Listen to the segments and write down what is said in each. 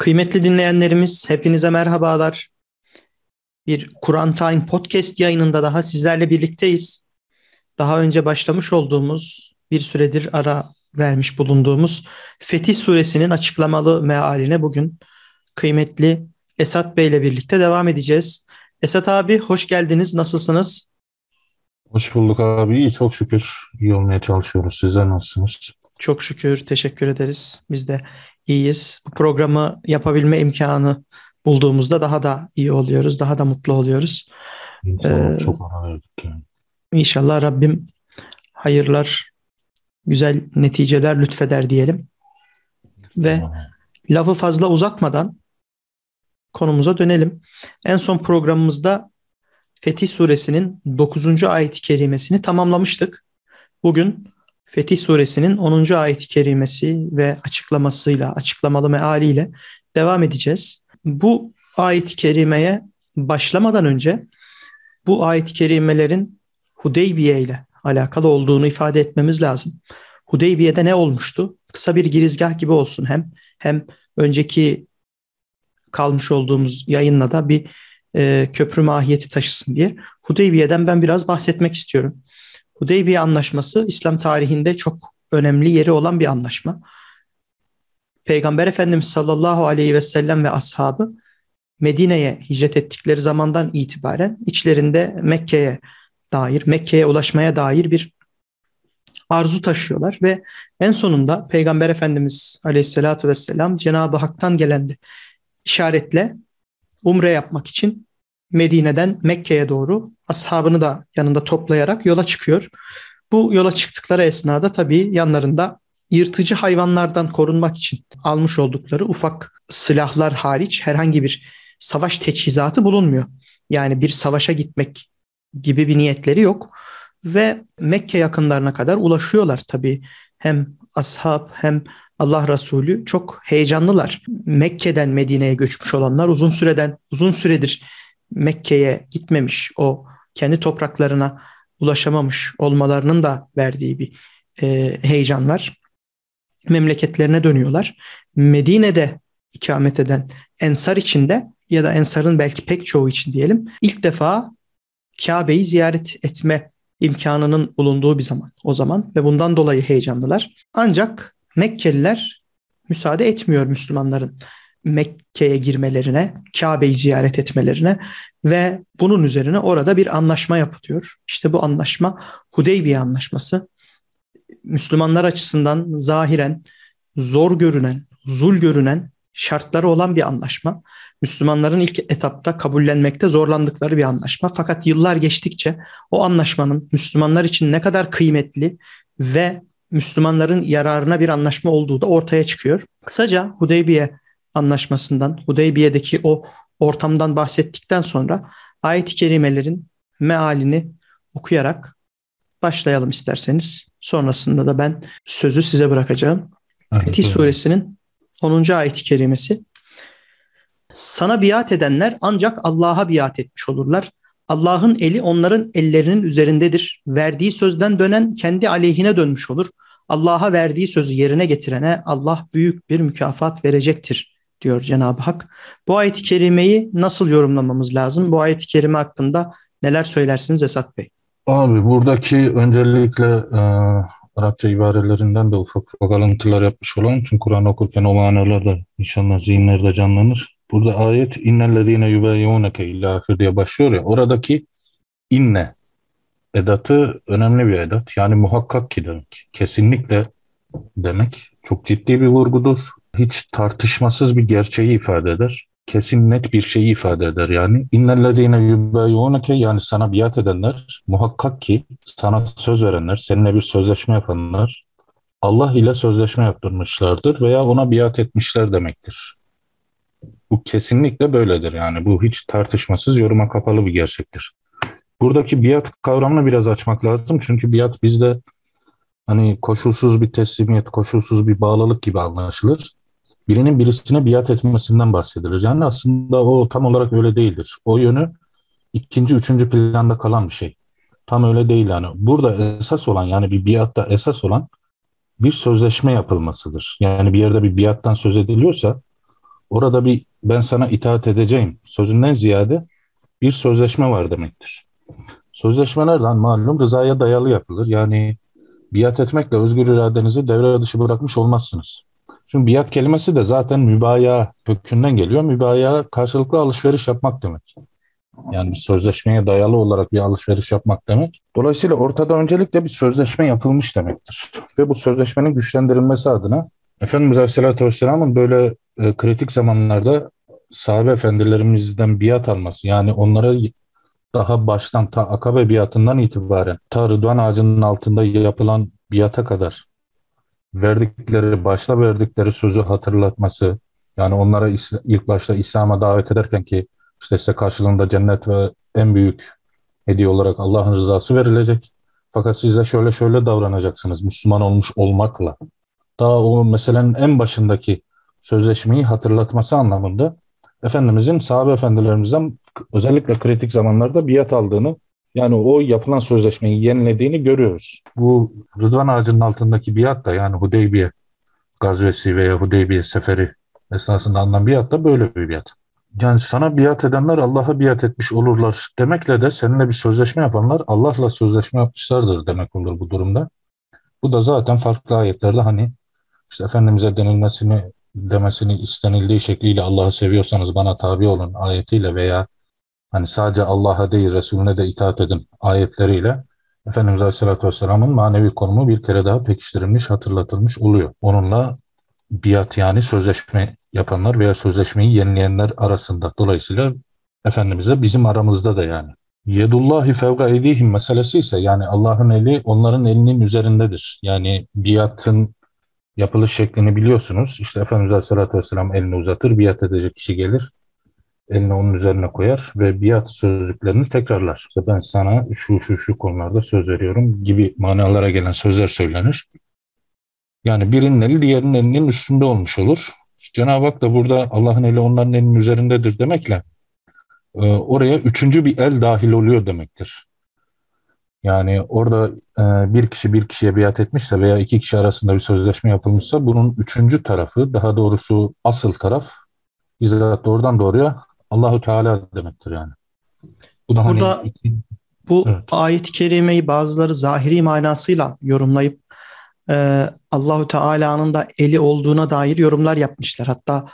Kıymetli dinleyenlerimiz hepinize merhabalar. Bir Kur'an Time podcast yayınında daha sizlerle birlikteyiz. Daha önce başlamış olduğumuz bir süredir ara vermiş bulunduğumuz Fetih Suresinin açıklamalı mealine bugün kıymetli Esat Bey ile birlikte devam edeceğiz. Esat abi hoş geldiniz. Nasılsınız? Hoş bulduk abi. İyi çok şükür. İyi olmaya çalışıyoruz. Sizler nasılsınız? Çok şükür. Teşekkür ederiz. Biz de iyiyiz. Bu programı yapabilme imkanı bulduğumuzda daha da iyi oluyoruz. Daha da mutlu oluyoruz. İnşallah ee, çok verdik yani. İnşallah Rabbim hayırlar, güzel neticeler lütfeder diyelim. Ve lafı fazla uzatmadan konumuza dönelim. En son programımızda Fetih Suresinin 9. ayet-i kerimesini tamamlamıştık. Bugün Fetih Suresinin 10. ayet-i kerimesi ve açıklamasıyla, açıklamalı mealiyle devam edeceğiz. Bu ayet-i kerimeye başlamadan önce bu ayet-i kerimelerin Hudeybiye ile alakalı olduğunu ifade etmemiz lazım. Hudeybiye'de ne olmuştu? Kısa bir girizgah gibi olsun hem hem önceki kalmış olduğumuz yayınla da bir e, köprü mahiyeti taşısın diye. Hudeybiye'den ben biraz bahsetmek istiyorum. Hudeybiye Anlaşması İslam tarihinde çok önemli yeri olan bir anlaşma. Peygamber Efendimiz sallallahu aleyhi ve sellem ve ashabı Medine'ye hicret ettikleri zamandan itibaren içlerinde Mekke'ye dair, Mekke'ye ulaşmaya dair bir arzu taşıyorlar ve en sonunda Peygamber Efendimiz Aleyhisselatü Vesselam Cenab-ı Hak'tan gelen işaretle umre yapmak için Medine'den Mekke'ye doğru ashabını da yanında toplayarak yola çıkıyor. Bu yola çıktıkları esnada tabii yanlarında yırtıcı hayvanlardan korunmak için almış oldukları ufak silahlar hariç herhangi bir savaş teçhizatı bulunmuyor. Yani bir savaşa gitmek gibi bir niyetleri yok ve Mekke yakınlarına kadar ulaşıyorlar tabii. Hem ashab hem Allah Resulü çok heyecanlılar. Mekke'den Medine'ye göçmüş olanlar uzun süreden uzun süredir Mekke'ye gitmemiş, o kendi topraklarına ulaşamamış olmalarının da verdiği bir e, heyecan var. Memleketlerine dönüyorlar. Medine'de ikamet eden Ensar içinde ya da Ensar'ın belki pek çoğu için diyelim ilk defa Kabe'yi ziyaret etme imkanının bulunduğu bir zaman o zaman ve bundan dolayı heyecanlılar. Ancak Mekkeliler müsaade etmiyor Müslümanların Mekke'ye girmelerine, Kabe'yi ziyaret etmelerine ve bunun üzerine orada bir anlaşma yapılıyor. İşte bu anlaşma Hudeybiye Anlaşması. Müslümanlar açısından zahiren zor görünen, zul görünen şartları olan bir anlaşma. Müslümanların ilk etapta kabullenmekte zorlandıkları bir anlaşma. Fakat yıllar geçtikçe o anlaşmanın Müslümanlar için ne kadar kıymetli ve Müslümanların yararına bir anlaşma olduğu da ortaya çıkıyor. Kısaca Hudeybiye anlaşmasından, Hudeybiye'deki o ortamdan bahsettikten sonra ayet-i kerimelerin mealini okuyarak başlayalım isterseniz. Sonrasında da ben sözü size bırakacağım. Evet, Fetih. Suresinin 10. ayet-i kerimesi. Sana biat edenler ancak Allah'a biat etmiş olurlar. Allah'ın eli onların ellerinin üzerindedir. Verdiği sözden dönen kendi aleyhine dönmüş olur. Allah'a verdiği sözü yerine getirene Allah büyük bir mükafat verecektir diyor Cenab-ı Hak. Bu ayet-i kerimeyi nasıl yorumlamamız lazım? Bu ayet-i kerime hakkında neler söylersiniz Esat Bey? Abi buradaki öncelikle e, Arapça ibarelerinden de ufak ufak alıntılar yapmış olan çünkü Kur'an okurken o manalar da inşallah zihinlerde canlanır. Burada ayet innellezine yubeyyuneke illa diye başlıyor ya oradaki inne edatı önemli bir edat. Yani muhakkak ki demek. Kesinlikle demek. Çok ciddi bir vurgudur hiç tartışmasız bir gerçeği ifade eder. Kesin net bir şeyi ifade eder yani. İnnellezine yubeyyuneke yani sana biat edenler muhakkak ki sana söz verenler, seninle bir sözleşme yapanlar Allah ile sözleşme yaptırmışlardır veya ona biat etmişler demektir. Bu kesinlikle böyledir yani. Bu hiç tartışmasız yoruma kapalı bir gerçektir. Buradaki biat kavramını biraz açmak lazım. Çünkü biat bizde hani koşulsuz bir teslimiyet, koşulsuz bir bağlılık gibi anlaşılır birinin birisine biat etmesinden bahsedilir. Yani aslında o tam olarak öyle değildir. O yönü ikinci, üçüncü planda kalan bir şey. Tam öyle değil yani. Burada esas olan yani bir biatta esas olan bir sözleşme yapılmasıdır. Yani bir yerde bir biattan söz ediliyorsa orada bir ben sana itaat edeceğim sözünden ziyade bir sözleşme var demektir. Sözleşmelerden malum rızaya dayalı yapılır. Yani biat etmekle özgür iradenizi devre dışı bırakmış olmazsınız. Çünkü biat kelimesi de zaten mübaya kökünden geliyor. Mübaya karşılıklı alışveriş yapmak demek. Yani bir sözleşmeye dayalı olarak bir alışveriş yapmak demek. Dolayısıyla ortada öncelikle bir sözleşme yapılmış demektir. Ve bu sözleşmenin güçlendirilmesi adına Efendimiz Aleyhisselatü Vesselam'ın böyle e, kritik zamanlarda sahabe efendilerimizden biat alması yani onlara daha baştan ta Akabe biatından itibaren ta Rıdvan ağacının altında yapılan biata kadar verdikleri, başta verdikleri sözü hatırlatması, yani onlara ilk başta İslam'a davet ederken ki işte size karşılığında cennet ve en büyük hediye olarak Allah'ın rızası verilecek. Fakat siz de şöyle şöyle davranacaksınız Müslüman olmuş olmakla. Daha o meselenin en başındaki sözleşmeyi hatırlatması anlamında Efendimizin sahabe efendilerimizden özellikle kritik zamanlarda biat aldığını yani o yapılan sözleşmeyi yenilediğini görüyoruz. Bu Rıdvan ağacının altındaki biat da yani Hudeybiye gazvesi veya Hudeybiye seferi esasında alınan biat da böyle bir biat. Yani sana biat edenler Allah'a biat etmiş olurlar demekle de seninle bir sözleşme yapanlar Allah'la sözleşme yapmışlardır demek olur bu durumda. Bu da zaten farklı ayetlerde hani işte Efendimiz'e denilmesini demesini istenildiği şekliyle Allah'ı seviyorsanız bana tabi olun ayetiyle veya hani sadece Allah'a değil Resulüne de itaat edin ayetleriyle Efendimiz Aleyhisselatü Vesselam'ın manevi konumu bir kere daha pekiştirilmiş, hatırlatılmış oluyor. Onunla biat yani sözleşme yapanlar veya sözleşmeyi yenileyenler arasında. Dolayısıyla Efendimiz'e bizim aramızda da yani. Yedullahi fevga edihim meselesi ise yani Allah'ın eli onların elinin üzerindedir. Yani biatın yapılış şeklini biliyorsunuz. İşte Efendimiz Aleyhisselatü Vesselam elini uzatır, biat edecek kişi gelir elini onun üzerine koyar ve biat sözcüklerini tekrarlar. İşte ben sana şu şu şu konularda söz veriyorum gibi manalara gelen sözler söylenir. Yani birinin eli diğerinin elinin üstünde olmuş olur. Cenab-ı Hak da burada Allah'ın eli onların elinin üzerindedir demekle e, oraya üçüncü bir el dahil oluyor demektir. Yani orada e, bir kişi bir kişiye biat etmişse veya iki kişi arasında bir sözleşme yapılmışsa bunun üçüncü tarafı, daha doğrusu asıl taraf bizzat doğrudan doğruya Allahu Teala demektir yani. Bu da Burada hani... bu evet. ayet-i kerimeyi bazıları zahiri manasıyla yorumlayıp e, Allahu Teala'nın da eli olduğuna dair yorumlar yapmışlar. Hatta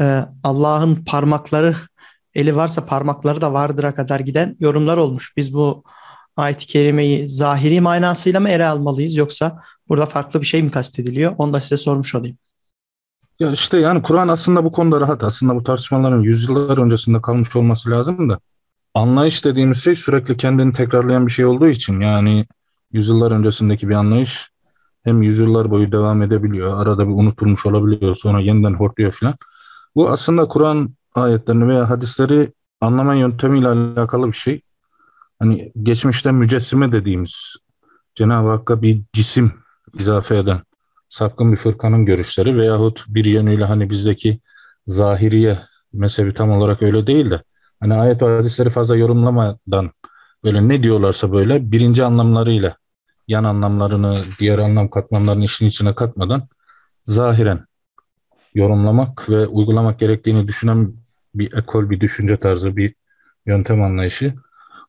e, Allah'ın parmakları eli varsa parmakları da vardır'a kadar giden yorumlar olmuş. Biz bu ayet-i kerimeyi zahiri manasıyla mı ele almalıyız yoksa burada farklı bir şey mi kastediliyor? Onu da size sormuş olayım. Ya işte yani Kur'an aslında bu konuda rahat. Aslında bu tartışmaların yüzyıllar öncesinde kalmış olması lazım da anlayış dediğimiz şey sürekli kendini tekrarlayan bir şey olduğu için yani yüzyıllar öncesindeki bir anlayış hem yüzyıllar boyu devam edebiliyor. Arada bir unutulmuş olabiliyor. Sonra yeniden hortluyor falan. Bu aslında Kur'an ayetlerini veya hadisleri anlama yöntemiyle alakalı bir şey. Hani geçmişte mücessime dediğimiz Cenab-ı Hakk'a bir cisim izafe eden sapkın bir fırkanın görüşleri veyahut bir yönüyle hani bizdeki zahiriye mezhebi tam olarak öyle değil de hani ayet ve hadisleri fazla yorumlamadan böyle ne diyorlarsa böyle birinci anlamlarıyla yan anlamlarını, diğer anlam katmanlarını işin içine katmadan zahiren yorumlamak ve uygulamak gerektiğini düşünen bir ekol, bir düşünce tarzı, bir yöntem anlayışı.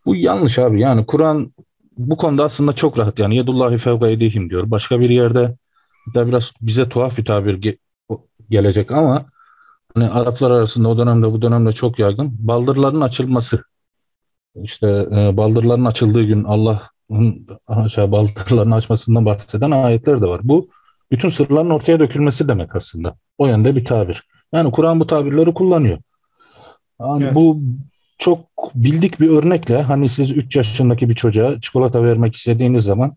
Bu yanlış abi. Yani Kur'an bu konuda aslında çok rahat. Yani yedullahi fevga edihim diyor. Başka bir yerde da biraz bize tuhaf bir tabir ge- gelecek ama hani Araplar arasında o dönemde bu dönemde çok yaygın baldırların açılması. İşte e, baldırların açıldığı gün Allah'ın aşağı baldırlarını açmasından bahseden ayetler de var. Bu bütün sırların ortaya dökülmesi demek aslında. O yönde bir tabir. Yani Kur'an bu tabirleri kullanıyor. Yani evet. Bu çok bildik bir örnekle hani siz 3 yaşındaki bir çocuğa çikolata vermek istediğiniz zaman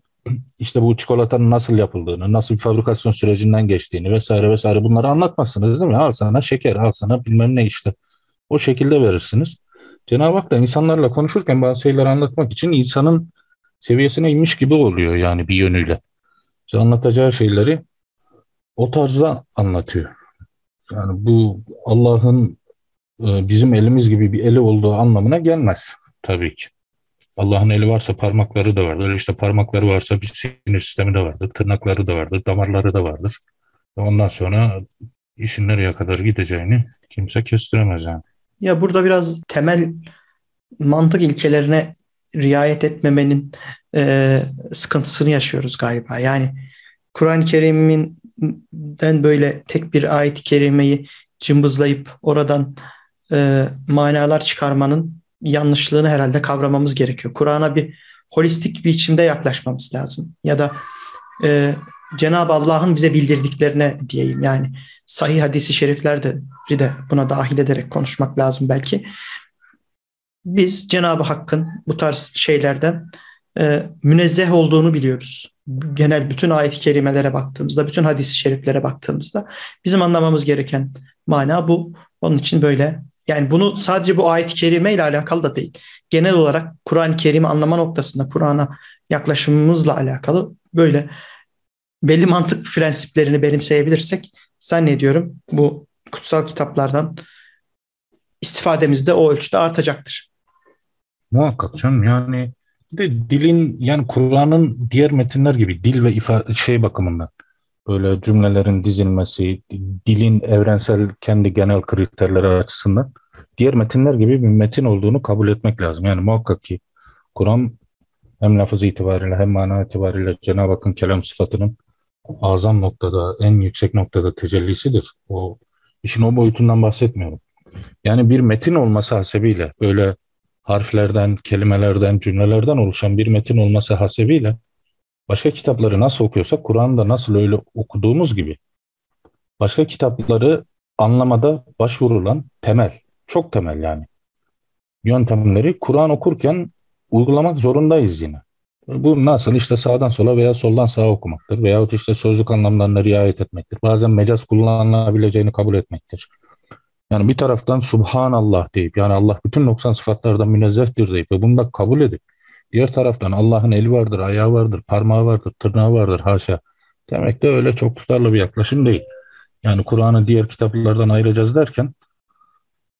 işte bu çikolatanın nasıl yapıldığını, nasıl bir fabrikasyon sürecinden geçtiğini vesaire vesaire bunları anlatmazsınız değil mi? Al sana şeker, al sana bilmem ne işte. O şekilde verirsiniz. Cenab-ı Hak da insanlarla konuşurken bazı şeyleri anlatmak için insanın seviyesine inmiş gibi oluyor yani bir yönüyle. İşte anlatacağı şeyleri o tarzda anlatıyor. Yani bu Allah'ın e, bizim elimiz gibi bir eli olduğu anlamına gelmez tabii ki. Allah'ın eli varsa parmakları da vardır. İşte parmakları varsa bir sinir sistemi de vardır. Tırnakları da vardır. Damarları da vardır. Ondan sonra işin nereye kadar gideceğini kimse kestiremez yani. Ya burada biraz temel mantık ilkelerine riayet etmemenin e, sıkıntısını yaşıyoruz galiba. Yani Kur'an-ı Kerim'den böyle tek bir ayet-i kerimeyi cımbızlayıp oradan e, manalar çıkarmanın yanlışlığını herhalde kavramamız gerekiyor. Kur'an'a bir holistik bir biçimde yaklaşmamız lazım. Ya da e, Cenab-ı Allah'ın bize bildirdiklerine diyeyim yani sahih hadisi şeriflerde de buna dahil ederek konuşmak lazım belki. Biz Cenab-ı Hakk'ın bu tarz şeylerden e, münezzeh olduğunu biliyoruz. Genel bütün ayet-i kerimelere baktığımızda, bütün hadis-i şeriflere baktığımızda bizim anlamamız gereken mana bu. Onun için böyle yani bunu sadece bu ayet-i kerime ile alakalı da değil. Genel olarak Kur'an-ı Kerim'i anlama noktasında Kur'an'a yaklaşımımızla alakalı böyle belli mantık prensiplerini benimseyebilirsek zannediyorum bu kutsal kitaplardan istifademiz de o ölçüde artacaktır. Muhakkak canım yani de dilin yani Kur'an'ın diğer metinler gibi dil ve ifade şey bakımından böyle cümlelerin dizilmesi, dilin evrensel kendi genel kriterleri açısından diğer metinler gibi bir metin olduğunu kabul etmek lazım. Yani muhakkak ki Kur'an hem lafız itibariyle hem mana itibariyle Cenab-ı Hakk'ın kelam sıfatının azam noktada, en yüksek noktada tecellisidir. O işin o boyutundan bahsetmiyorum. Yani bir metin olması hasebiyle böyle harflerden, kelimelerden, cümlelerden oluşan bir metin olması hasebiyle başka kitapları nasıl okuyorsak Kur'an'da nasıl öyle okuduğumuz gibi başka kitapları anlamada başvurulan temel, çok temel yani yöntemleri Kur'an okurken uygulamak zorundayız yine. Bu nasıl işte sağdan sola veya soldan sağa okumaktır veyahut işte sözlük anlamlarına riayet etmektir. Bazen mecaz kullanılabileceğini kabul etmektir. Yani bir taraftan Subhanallah deyip yani Allah bütün noksan sıfatlardan münezzehtir deyip ve bunu da kabul edip diğer taraftan Allah'ın eli vardır, ayağı vardır, parmağı vardır, tırnağı vardır haşa. Demek de öyle çok tutarlı bir yaklaşım değil. Yani Kur'an'ı diğer kitaplardan ayıracağız derken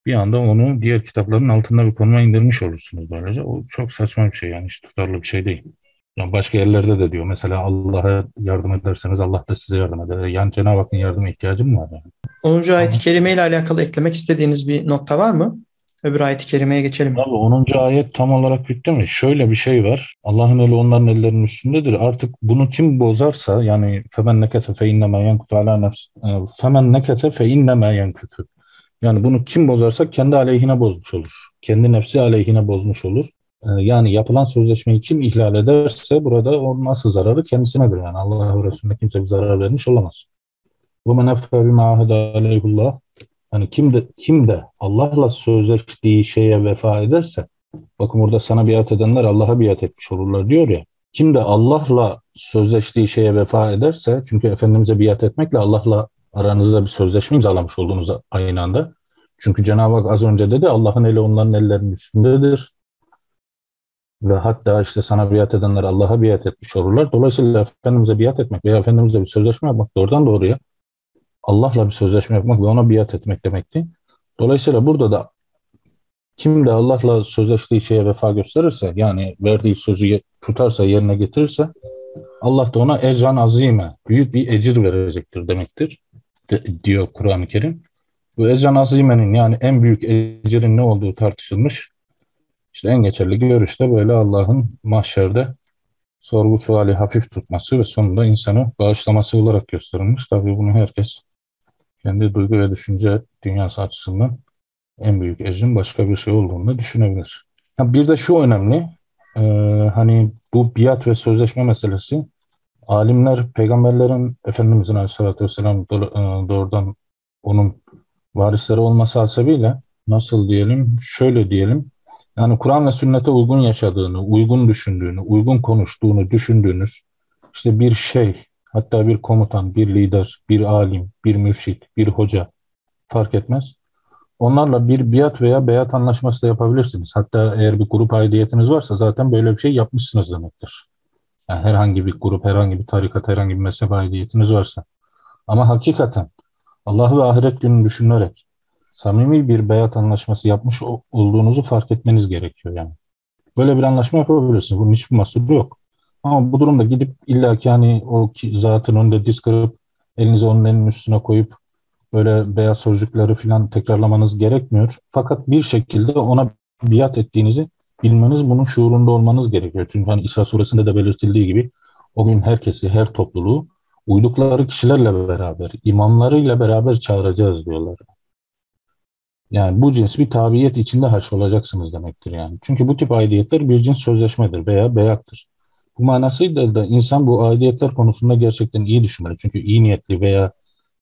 bir anda onu diğer kitapların altında bir konuma indirmiş olursunuz böylece. O çok saçma bir şey yani hiç tutarlı bir şey değil. Yani başka yerlerde de diyor mesela Allah'a yardım ederseniz Allah da size yardım eder. Yani Cenab-ı Hakk'ın yardıma ihtiyacım var yani. 10. ayet-i kerime ile alakalı eklemek istediğiniz bir nokta var mı? Öbür ayet-i kerimeye geçelim. Abi 10. ayet tam olarak bitti mi? Şöyle bir şey var. Allah'ın eli onların ellerinin üstündedir. Artık bunu kim bozarsa yani femen nekete fe inneme yenkutu ala nefs e, femen nekete fe inneme yenkutu. Yani bunu kim bozarsa kendi aleyhine bozmuş olur. Kendi nefsi aleyhine bozmuş olur. Ee, yani yapılan sözleşmeyi kim ihlal ederse burada onun asıl zararı kendisinedir. Yani Allah ve Resulüne kimse bir zarar vermiş olamaz. Bu menefe bima aleyhullah. Yani kim de, kim de Allah'la sözleştiği şeye vefa ederse, bakın burada sana biat edenler Allah'a biat etmiş olurlar diyor ya. Kim de Allah'la sözleştiği şeye vefa ederse, çünkü Efendimiz'e biat etmekle Allah'la aranızda bir sözleşme imzalamış olduğunuz aynı anda. Çünkü Cenab-ı Hak az önce dedi Allah'ın eli onların ellerinin üstündedir. Ve hatta işte sana biat edenler Allah'a biat etmiş olurlar. Dolayısıyla Efendimiz'e biat etmek veya Efendimiz'le bir sözleşme yapmak doğrudan doğruya Allah'la bir sözleşme yapmak ve ona biat etmek demekti. Dolayısıyla burada da kim de Allah'la sözleştiği şeye vefa gösterirse yani verdiği sözü tutarsa yerine getirirse Allah da ona ecran azime büyük bir ecir verecektir demektir de, diyor Kur'an-ı Kerim. Bu ecran azimenin yani en büyük ecirin ne olduğu tartışılmış. İşte en geçerli görüşte böyle Allah'ın mahşerde sorgu suali hafif tutması ve sonunda insanı bağışlaması olarak gösterilmiş. Tabii bunu herkes kendi duygu ve düşünce dünyası açısından en büyük ecrin başka bir şey olduğunu düşünebilir. bir de şu önemli, e, hani bu biat ve sözleşme meselesi, alimler peygamberlerin Efendimizin Aleyhisselatü Vesselam e, doğrudan onun varisleri olması hasebiyle nasıl diyelim, şöyle diyelim, yani Kur'an ve sünnete uygun yaşadığını, uygun düşündüğünü, uygun konuştuğunu düşündüğünüz işte bir şey, hatta bir komutan, bir lider, bir alim, bir mürşit, bir hoca fark etmez. Onlarla bir biat veya beyat anlaşması da yapabilirsiniz. Hatta eğer bir grup aidiyetiniz varsa zaten böyle bir şey yapmışsınız demektir. Yani herhangi bir grup, herhangi bir tarikat, herhangi bir mezhep aidiyetiniz varsa. Ama hakikaten Allah ve ahiret gününü düşünerek samimi bir beyat anlaşması yapmış olduğunuzu fark etmeniz gerekiyor yani. Böyle bir anlaşma yapabilirsiniz. Bunun hiçbir mahsuru yok. Ama bu durumda gidip illa ki hani o zatın önünde diz kırıp elinizi onun elinin üstüne koyup böyle beyaz sözcükleri falan tekrarlamanız gerekmiyor. Fakat bir şekilde ona biat ettiğinizi bilmeniz, bunun şuurunda olmanız gerekiyor. Çünkü hani İsra suresinde de belirtildiği gibi o gün herkesi, her topluluğu uydukları kişilerle beraber, imamlarıyla beraber çağıracağız diyorlar. Yani bu cins bir tabiyet içinde haş olacaksınız demektir yani. Çünkü bu tip aidiyetler bir cins sözleşmedir veya beyattır. Manasıyla da insan bu aidiyetler konusunda gerçekten iyi düşünmeli. Çünkü iyi niyetli veya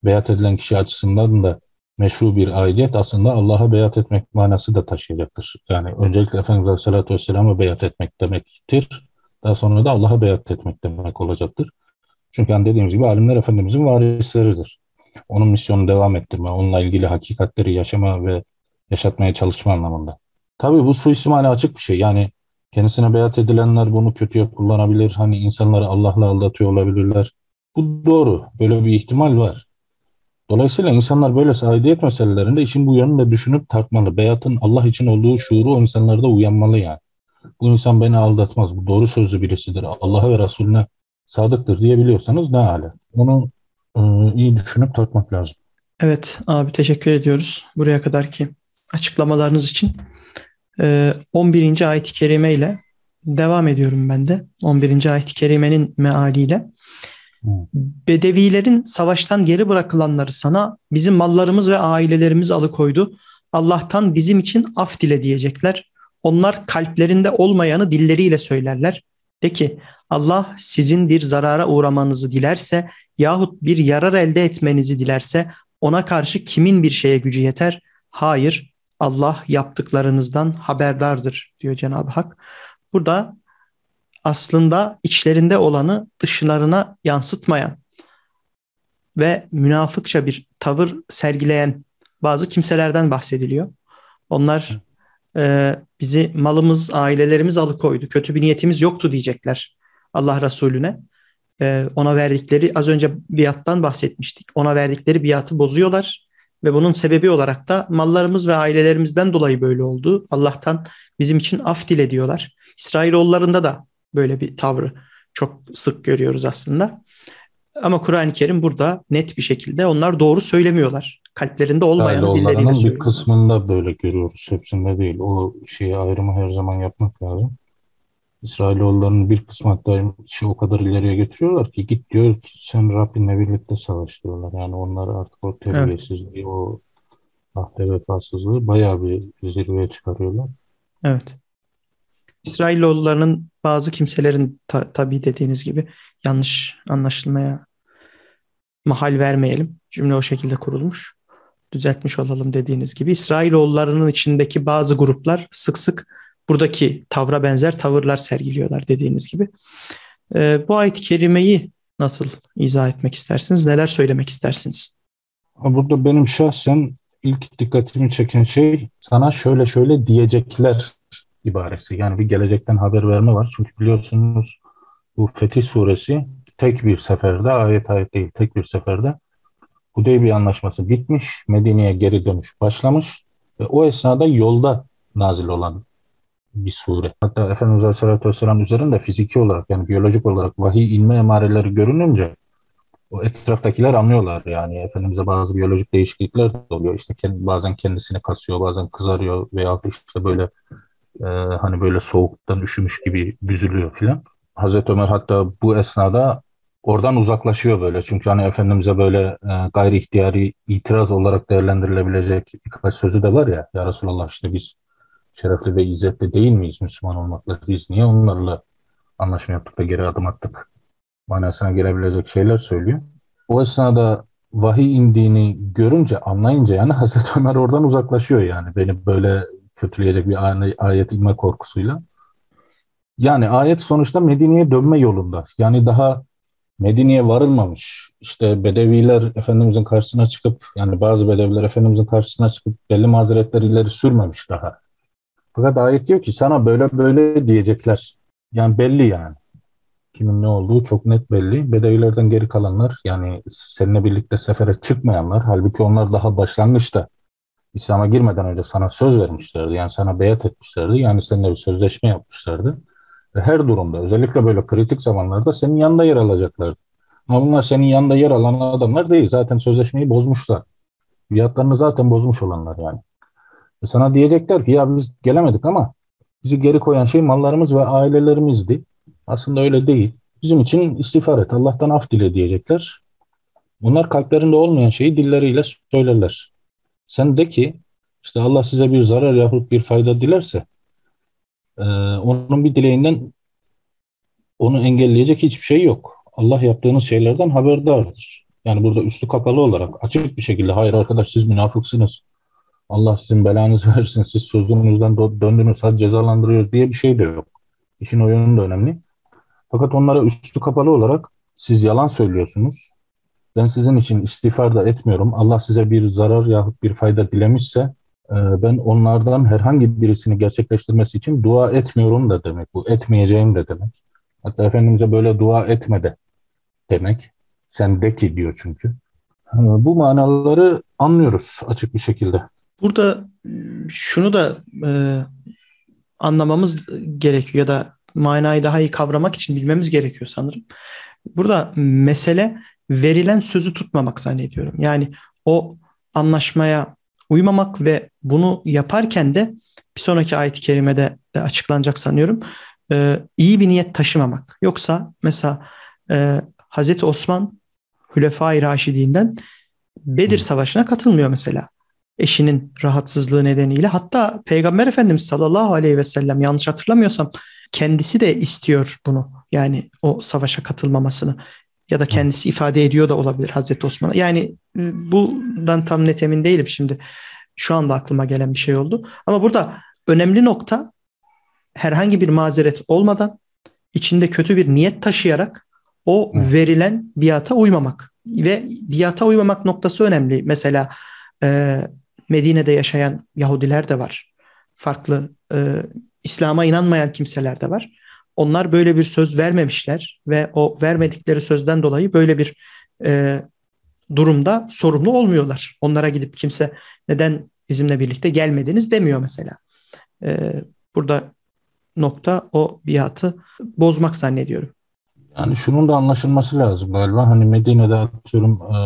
beyat edilen kişi açısından da meşru bir aidiyet aslında Allah'a beyat etmek manası da taşıyacaktır. Yani öncelikle Efendimiz Aleyhisselatü Vesselam'a beyat etmek demektir. Daha sonra da Allah'a beyat etmek demek olacaktır. Çünkü hani dediğimiz gibi alimler Efendimizin varisleridir. Onun misyonu devam ettirme, onunla ilgili hakikatleri yaşama ve yaşatmaya çalışma anlamında. Tabii bu suistimale açık bir şey. Yani kendisine beyat edilenler bunu kötüye kullanabilir. Hani insanları Allah'la aldatıyor olabilirler. Bu doğru. Böyle bir ihtimal var. Dolayısıyla insanlar böyle aidiyet meselelerinde işin bu yönünde düşünüp tartmalı. Beyatın Allah için olduğu şuuru o insanlarda uyanmalı yani. Bu insan beni aldatmaz, bu doğru sözlü birisidir, Allah'a ve Resulüne sadıktır diyebiliyorsanız ne hale. Onu e, iyi düşünüp tartmak lazım. Evet abi teşekkür ediyoruz buraya kadar ki açıklamalarınız için. E, 11. ayet-i kerime ile devam ediyorum ben de. 11. ayet-i kerimenin mealiyle. Bedevilerin savaştan geri bırakılanları sana bizim mallarımız ve ailelerimiz alıkoydu. Allah'tan bizim için af dile diyecekler. Onlar kalplerinde olmayanı dilleriyle söylerler. De ki Allah sizin bir zarara uğramanızı dilerse yahut bir yarar elde etmenizi dilerse ona karşı kimin bir şeye gücü yeter? Hayır Allah yaptıklarınızdan haberdardır diyor Cenab-ı Hak. Burada aslında içlerinde olanı dışlarına yansıtmayan ve münafıkça bir tavır sergileyen bazı kimselerden bahsediliyor. Onlar e, bizi malımız, ailelerimiz alıkoydu. Kötü bir niyetimiz yoktu diyecekler Allah Resulüne. E, ona verdikleri az önce biattan bahsetmiştik. Ona verdikleri biatı bozuyorlar ve bunun sebebi olarak da mallarımız ve ailelerimizden dolayı böyle oldu. Allah'tan bizim için af dile diyorlar. İsrailoğullarında da böyle bir tavrı çok sık görüyoruz aslında. Ama Kur'an-ı Kerim burada net bir şekilde onlar doğru söylemiyorlar. Kalplerinde olmayan yani dilleriyle söylüyorlar. bir kısmında böyle görüyoruz. Hepsinde değil. O şeyi ayrımı her zaman yapmak lazım. İsrailoğullarının bir kısmı hatta işi o kadar ileriye getiriyorlar ki git diyor ki sen Rabbinle birlikte savaş diyorlar. Yani onlar artık o terbiyesizliği, evet. o ahde vefasızlığı bayağı bir zirveye çıkarıyorlar. Evet. İsrailoğullarının bazı kimselerin ta, tabii dediğiniz gibi yanlış anlaşılmaya mahal vermeyelim. Cümle o şekilde kurulmuş. Düzeltmiş olalım dediğiniz gibi. İsrailoğullarının içindeki bazı gruplar sık sık buradaki tavra benzer tavırlar sergiliyorlar dediğiniz gibi. Ee, bu ayet-i kerimeyi nasıl izah etmek istersiniz? Neler söylemek istersiniz? Burada benim şahsen ilk dikkatimi çeken şey sana şöyle şöyle diyecekler ibaresi. Yani bir gelecekten haber verme var. Çünkü biliyorsunuz bu Fetih suresi tek bir seferde, ayet ayet değil tek bir seferde Hudeybiye anlaşması bitmiş, Medine'ye geri dönüş başlamış ve o esnada yolda nazil olan bir sure. Hatta Efendimiz Aleyhisselatü Vesselam üzerinde fiziki olarak yani biyolojik olarak vahiy inme emareleri görününce o etraftakiler anlıyorlar yani Efendimiz'e bazı biyolojik değişiklikler de oluyor. İşte kendi, bazen kendisini kasıyor, bazen kızarıyor veya işte böyle e, hani böyle soğuktan üşümüş gibi büzülüyor filan. Hazreti Ömer hatta bu esnada oradan uzaklaşıyor böyle. Çünkü hani Efendimiz'e böyle e, gayri ihtiyari itiraz olarak değerlendirilebilecek birkaç sözü de var ya. Ya Resulallah işte biz şerefli ve izzetli değil miyiz Müslüman olmakla? Biz niye onlarla anlaşma yaptık da geri adım attık? Manasına gelebilecek şeyler söylüyor. O esnada vahiy indiğini görünce, anlayınca yani Hazreti Ömer oradan uzaklaşıyor yani. Beni böyle kötüleyecek bir ayet inme korkusuyla. Yani ayet sonuçta Medine'ye dönme yolunda. Yani daha Medine'ye varılmamış. İşte Bedeviler Efendimizin karşısına çıkıp yani bazı Bedeviler Efendimizin karşısına çıkıp belli mazeretler ileri sürmemiş daha. Fakat ayet diyor ki sana böyle böyle diyecekler. Yani belli yani. Kimin ne olduğu çok net belli. Bedevilerden geri kalanlar yani seninle birlikte sefere çıkmayanlar halbuki onlar daha başlangıçta İslam'a girmeden önce sana söz vermişlerdi. Yani sana beyat etmişlerdi. Yani seninle bir sözleşme yapmışlardı. Ve her durumda özellikle böyle kritik zamanlarda senin yanında yer alacaklardı. Ama bunlar senin yanında yer alan adamlar değil. Zaten sözleşmeyi bozmuşlar. Biatlarını zaten bozmuş olanlar yani. E sana diyecekler ki ya biz gelemedik ama bizi geri koyan şey mallarımız ve ailelerimizdi. Aslında öyle değil. Bizim için istiğfar et, Allah'tan af dile diyecekler. Bunlar kalplerinde olmayan şeyi dilleriyle söylerler. Sen de ki işte Allah size bir zarar yahut bir fayda dilerse e, onun bir dileğinden onu engelleyecek hiçbir şey yok. Allah yaptığınız şeylerden haberdardır. Yani burada üstü kapalı olarak açık bir şekilde hayır arkadaş siz münafıksınız. Allah sizin belanızı versin. Siz sözünüzden döndünüz hadi cezalandırıyoruz diye bir şey de yok. İşin o yönü de önemli. Fakat onlara üstü kapalı olarak siz yalan söylüyorsunuz. Ben sizin için istiğfar da etmiyorum. Allah size bir zarar yahut bir fayda dilemişse e, ben onlardan herhangi birisini gerçekleştirmesi için dua etmiyorum da demek bu. Etmeyeceğim de demek. Hatta Efendimiz'e böyle dua etme de demek. Sen de ki diyor çünkü. E, bu manaları anlıyoruz açık bir şekilde. Burada şunu da e, anlamamız gerekiyor ya da manayı daha iyi kavramak için bilmemiz gerekiyor sanırım. Burada mesele verilen sözü tutmamak zannediyorum. Yani o anlaşmaya uymamak ve bunu yaparken de bir sonraki ayet-i kerimede de açıklanacak sanıyorum. E, iyi bir niyet taşımamak. Yoksa mesela e, Hazreti Osman Hülefai Raşidinden Bedir Savaşı'na katılmıyor mesela. Eşinin rahatsızlığı nedeniyle. Hatta Peygamber Efendimiz sallallahu aleyhi ve sellem yanlış hatırlamıyorsam kendisi de istiyor bunu. Yani o savaşa katılmamasını ya da kendisi ifade ediyor da olabilir Hazreti Osman'a. Yani ıı, bundan tam net emin değilim şimdi. Şu anda aklıma gelen bir şey oldu. Ama burada önemli nokta herhangi bir mazeret olmadan içinde kötü bir niyet taşıyarak o verilen biata uymamak ve biata uymamak noktası önemli. Mesela e, Medine'de yaşayan Yahudiler de var. Farklı e, İslam'a inanmayan kimseler de var. Onlar böyle bir söz vermemişler ve o vermedikleri sözden dolayı böyle bir e, durumda sorumlu olmuyorlar. Onlara gidip kimse neden bizimle birlikte gelmediniz demiyor mesela. E, burada nokta o biatı bozmak zannediyorum. Yani şunun da anlaşılması lazım galiba. Hani Medine'de atıyorum e,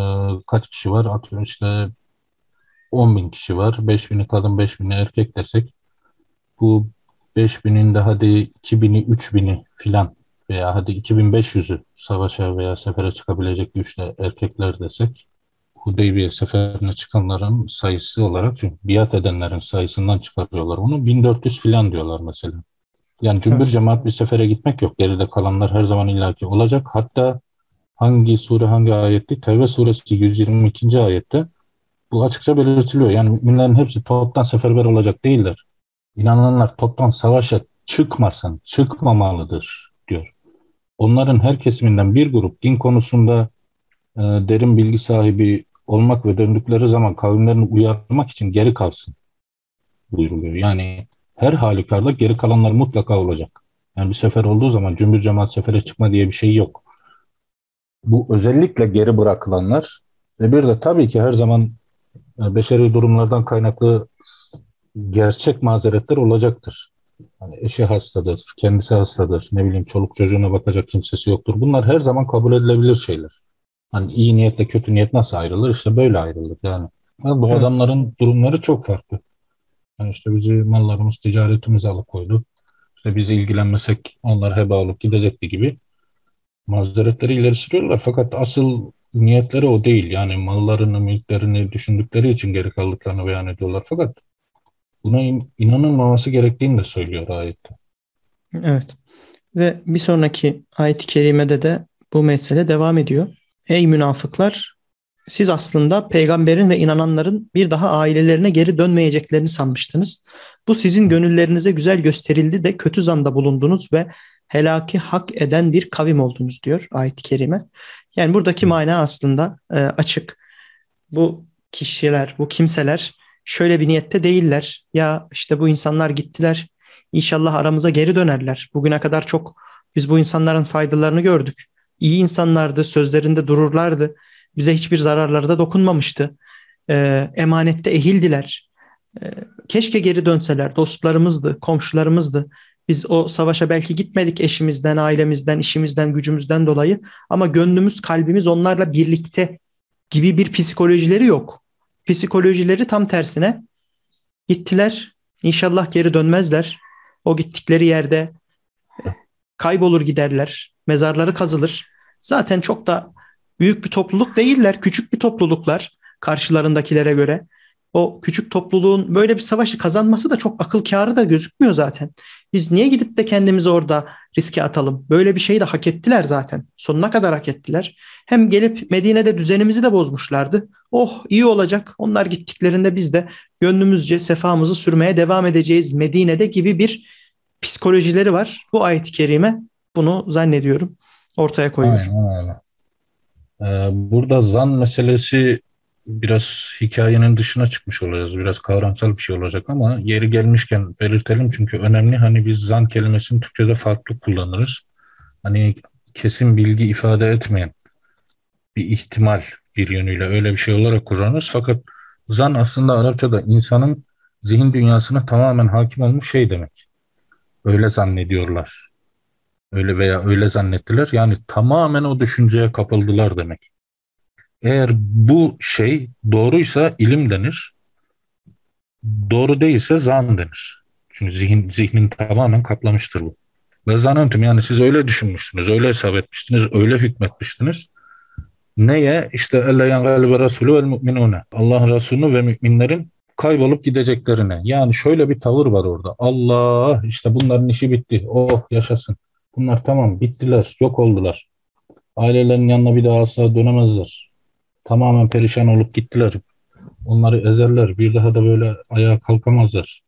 kaç kişi var? Atıyorum işte 10 bin kişi var. 5 bini kadın 5 bini erkek desek bu 5000'in de hadi 2000'i 3000'i filan veya hadi 2500'ü savaşa veya sefere çıkabilecek güçte erkekler desek Hudeybiye seferine çıkanların sayısı olarak çünkü biat edenlerin sayısından çıkarıyorlar onu 1400 filan diyorlar mesela. Yani cümbür cemaat bir sefere gitmek yok. Geride kalanlar her zaman illaki olacak. Hatta hangi sure hangi ayetti? Tevbe suresi 122. ayette bu açıkça belirtiliyor. Yani müminlerin hepsi toptan seferber olacak değiller inananlar toptan savaşa çıkmasın, çıkmamalıdır diyor. Onların her kesiminden bir grup din konusunda e, derin bilgi sahibi olmak ve döndükleri zaman kavimlerini uyarmak için geri kalsın buyuruluyor. Yani her halükarda geri kalanlar mutlaka olacak. Yani bir sefer olduğu zaman cümbür cemaat sefere çıkma diye bir şey yok. Bu özellikle geri bırakılanlar ve bir de tabii ki her zaman e, beşeri durumlardan kaynaklı gerçek mazeretler olacaktır. Hani eşi hastadır, kendisi hastadır, ne bileyim çoluk çocuğuna bakacak kimsesi yoktur. Bunlar her zaman kabul edilebilir şeyler. Hani iyi niyetle kötü niyet nasıl ayrılır? İşte böyle ayrılır yani. Ama bu evet. adamların durumları çok farklı. Yani işte bizi mallarımız, ticaretimiz alıkoydu. İşte bizi ilgilenmesek onlar heba olup gidecekti gibi mazeretleri ileri sürüyorlar. Fakat asıl niyetleri o değil. Yani mallarını, mülklerini düşündükleri için geri kaldıklarını beyan ediyorlar. Fakat buna in, inanılmaması gerektiğini de söylüyor ayette. Evet. Ve bir sonraki ayet-i kerimede de bu mesele devam ediyor. Ey münafıklar siz aslında peygamberin ve inananların bir daha ailelerine geri dönmeyeceklerini sanmıştınız. Bu sizin gönüllerinize güzel gösterildi de kötü zanda bulundunuz ve helaki hak eden bir kavim oldunuz diyor ayet-i kerime. Yani buradaki mana aslında e, açık. Bu kişiler, bu kimseler şöyle bir niyette değiller. Ya işte bu insanlar gittiler. İnşallah aramıza geri dönerler. Bugüne kadar çok biz bu insanların faydalarını gördük. İyi insanlardı, sözlerinde dururlardı. Bize hiçbir zararları da dokunmamıştı. Ee, emanette ehildiler. Ee, keşke geri dönseler. Dostlarımızdı, komşularımızdı. Biz o savaşa belki gitmedik eşimizden, ailemizden, işimizden, gücümüzden dolayı ama gönlümüz, kalbimiz onlarla birlikte gibi bir psikolojileri yok. psikolojileri tam tersine gittiler. İnşallah geri dönmezler. O gittikleri yerde kaybolur giderler. Mezarları kazılır. Zaten çok da büyük bir topluluk değiller. Küçük bir topluluklar karşılarındakilere göre. O küçük topluluğun böyle bir savaşı kazanması da çok akıl kârı da gözükmüyor zaten. Biz niye gidip de kendimizi orada riske atalım? Böyle bir şeyi de hak ettiler zaten. Sonuna kadar hak ettiler. Hem gelip Medine'de düzenimizi de bozmuşlardı. Oh iyi olacak. Onlar gittiklerinde biz de gönlümüzce sefamızı sürmeye devam edeceğiz Medine'de gibi bir psikolojileri var. Bu ayet-i kerime bunu zannediyorum ortaya koyuyor. Aynen öyle. Ee, burada zan meselesi biraz hikayenin dışına çıkmış olacağız. Biraz kavramsal bir şey olacak ama yeri gelmişken belirtelim çünkü önemli. Hani biz zan kelimesini Türkçe'de farklı kullanırız. Hani kesin bilgi ifade etmeyen bir ihtimal bir yönüyle öyle bir şey olarak kullanırız. Fakat zan aslında Arapçada insanın zihin dünyasına tamamen hakim olmuş şey demek. Öyle zannediyorlar. Öyle veya öyle zannettiler. Yani tamamen o düşünceye kapıldılar demek. Eğer bu şey doğruysa ilim denir. Doğru değilse zan denir. Çünkü zihin, zihnin tamamen kaplamıştır bu. Ve zanentüm yani siz öyle düşünmüştünüz, öyle hesap etmiştiniz, öyle hükmetmiştiniz. Neye? İşte elle yangalbe Resulü vel mu'minune. Allah Resulü ve müminlerin kaybolup gideceklerine. Yani şöyle bir tavır var orada. Allah işte bunların işi bitti. Oh yaşasın. Bunlar tamam bittiler, yok oldular. Ailelerin yanına bir daha asla dönemezler. Tamamen perişan olup gittiler. Onları ezerler. Bir daha da böyle ayağa kalkamazlar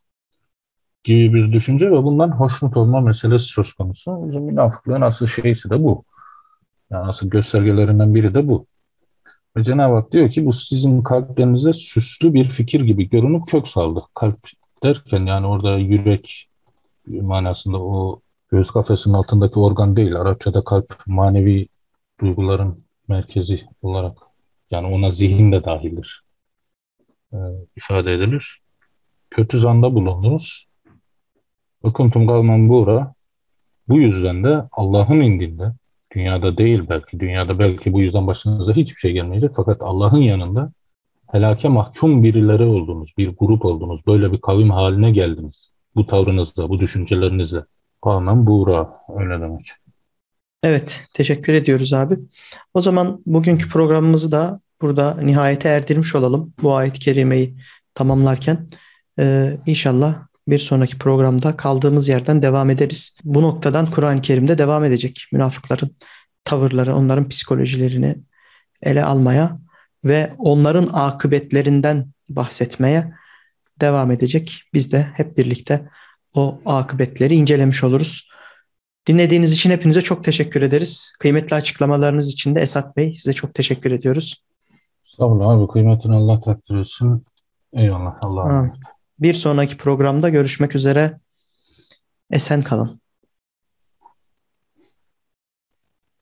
gibi bir düşünce ve bundan hoşnut olma meselesi söz konusu. Bizim münafıklığın asıl şeysi de bu. Yani asıl göstergelerinden biri de bu. Ve Cenab-ı Hak diyor ki bu sizin kalplerinize süslü bir fikir gibi görünüp kök saldı. Kalp derken yani orada yürek manasında o göğüs kafesinin altındaki organ değil. Arapçada kalp manevi duyguların merkezi olarak yani ona zihin de dahildir. E, ifade edilir. Kötü zanda bulundunuz. Okuntum kavmen bura. Bu yüzden de Allah'ın indinde dünyada değil belki dünyada belki bu yüzden başınıza hiçbir şey gelmeyecek fakat Allah'ın yanında helake mahkum birileri oldunuz, bir grup oldunuz, böyle bir kavim haline geldiniz. Bu tavrınızla, bu düşüncelerinizle. Kavmen buğra öyle demek. Evet, teşekkür ediyoruz abi. O zaman bugünkü programımızı da burada nihayete erdirmiş olalım. Bu ayet-i kerimeyi tamamlarken ee, inşallah bir sonraki programda kaldığımız yerden devam ederiz. Bu noktadan Kur'an-ı Kerim'de devam edecek. Münafıkların tavırları, onların psikolojilerini ele almaya ve onların akıbetlerinden bahsetmeye devam edecek. Biz de hep birlikte o akıbetleri incelemiş oluruz. Dinlediğiniz için hepinize çok teşekkür ederiz. Kıymetli açıklamalarınız için de Esat Bey size çok teşekkür ediyoruz. Olun abi. Kıymetini Allah takdir etsin. Eyvallah. Allah'a emanet. Bir sonraki programda görüşmek üzere. Esen kalın.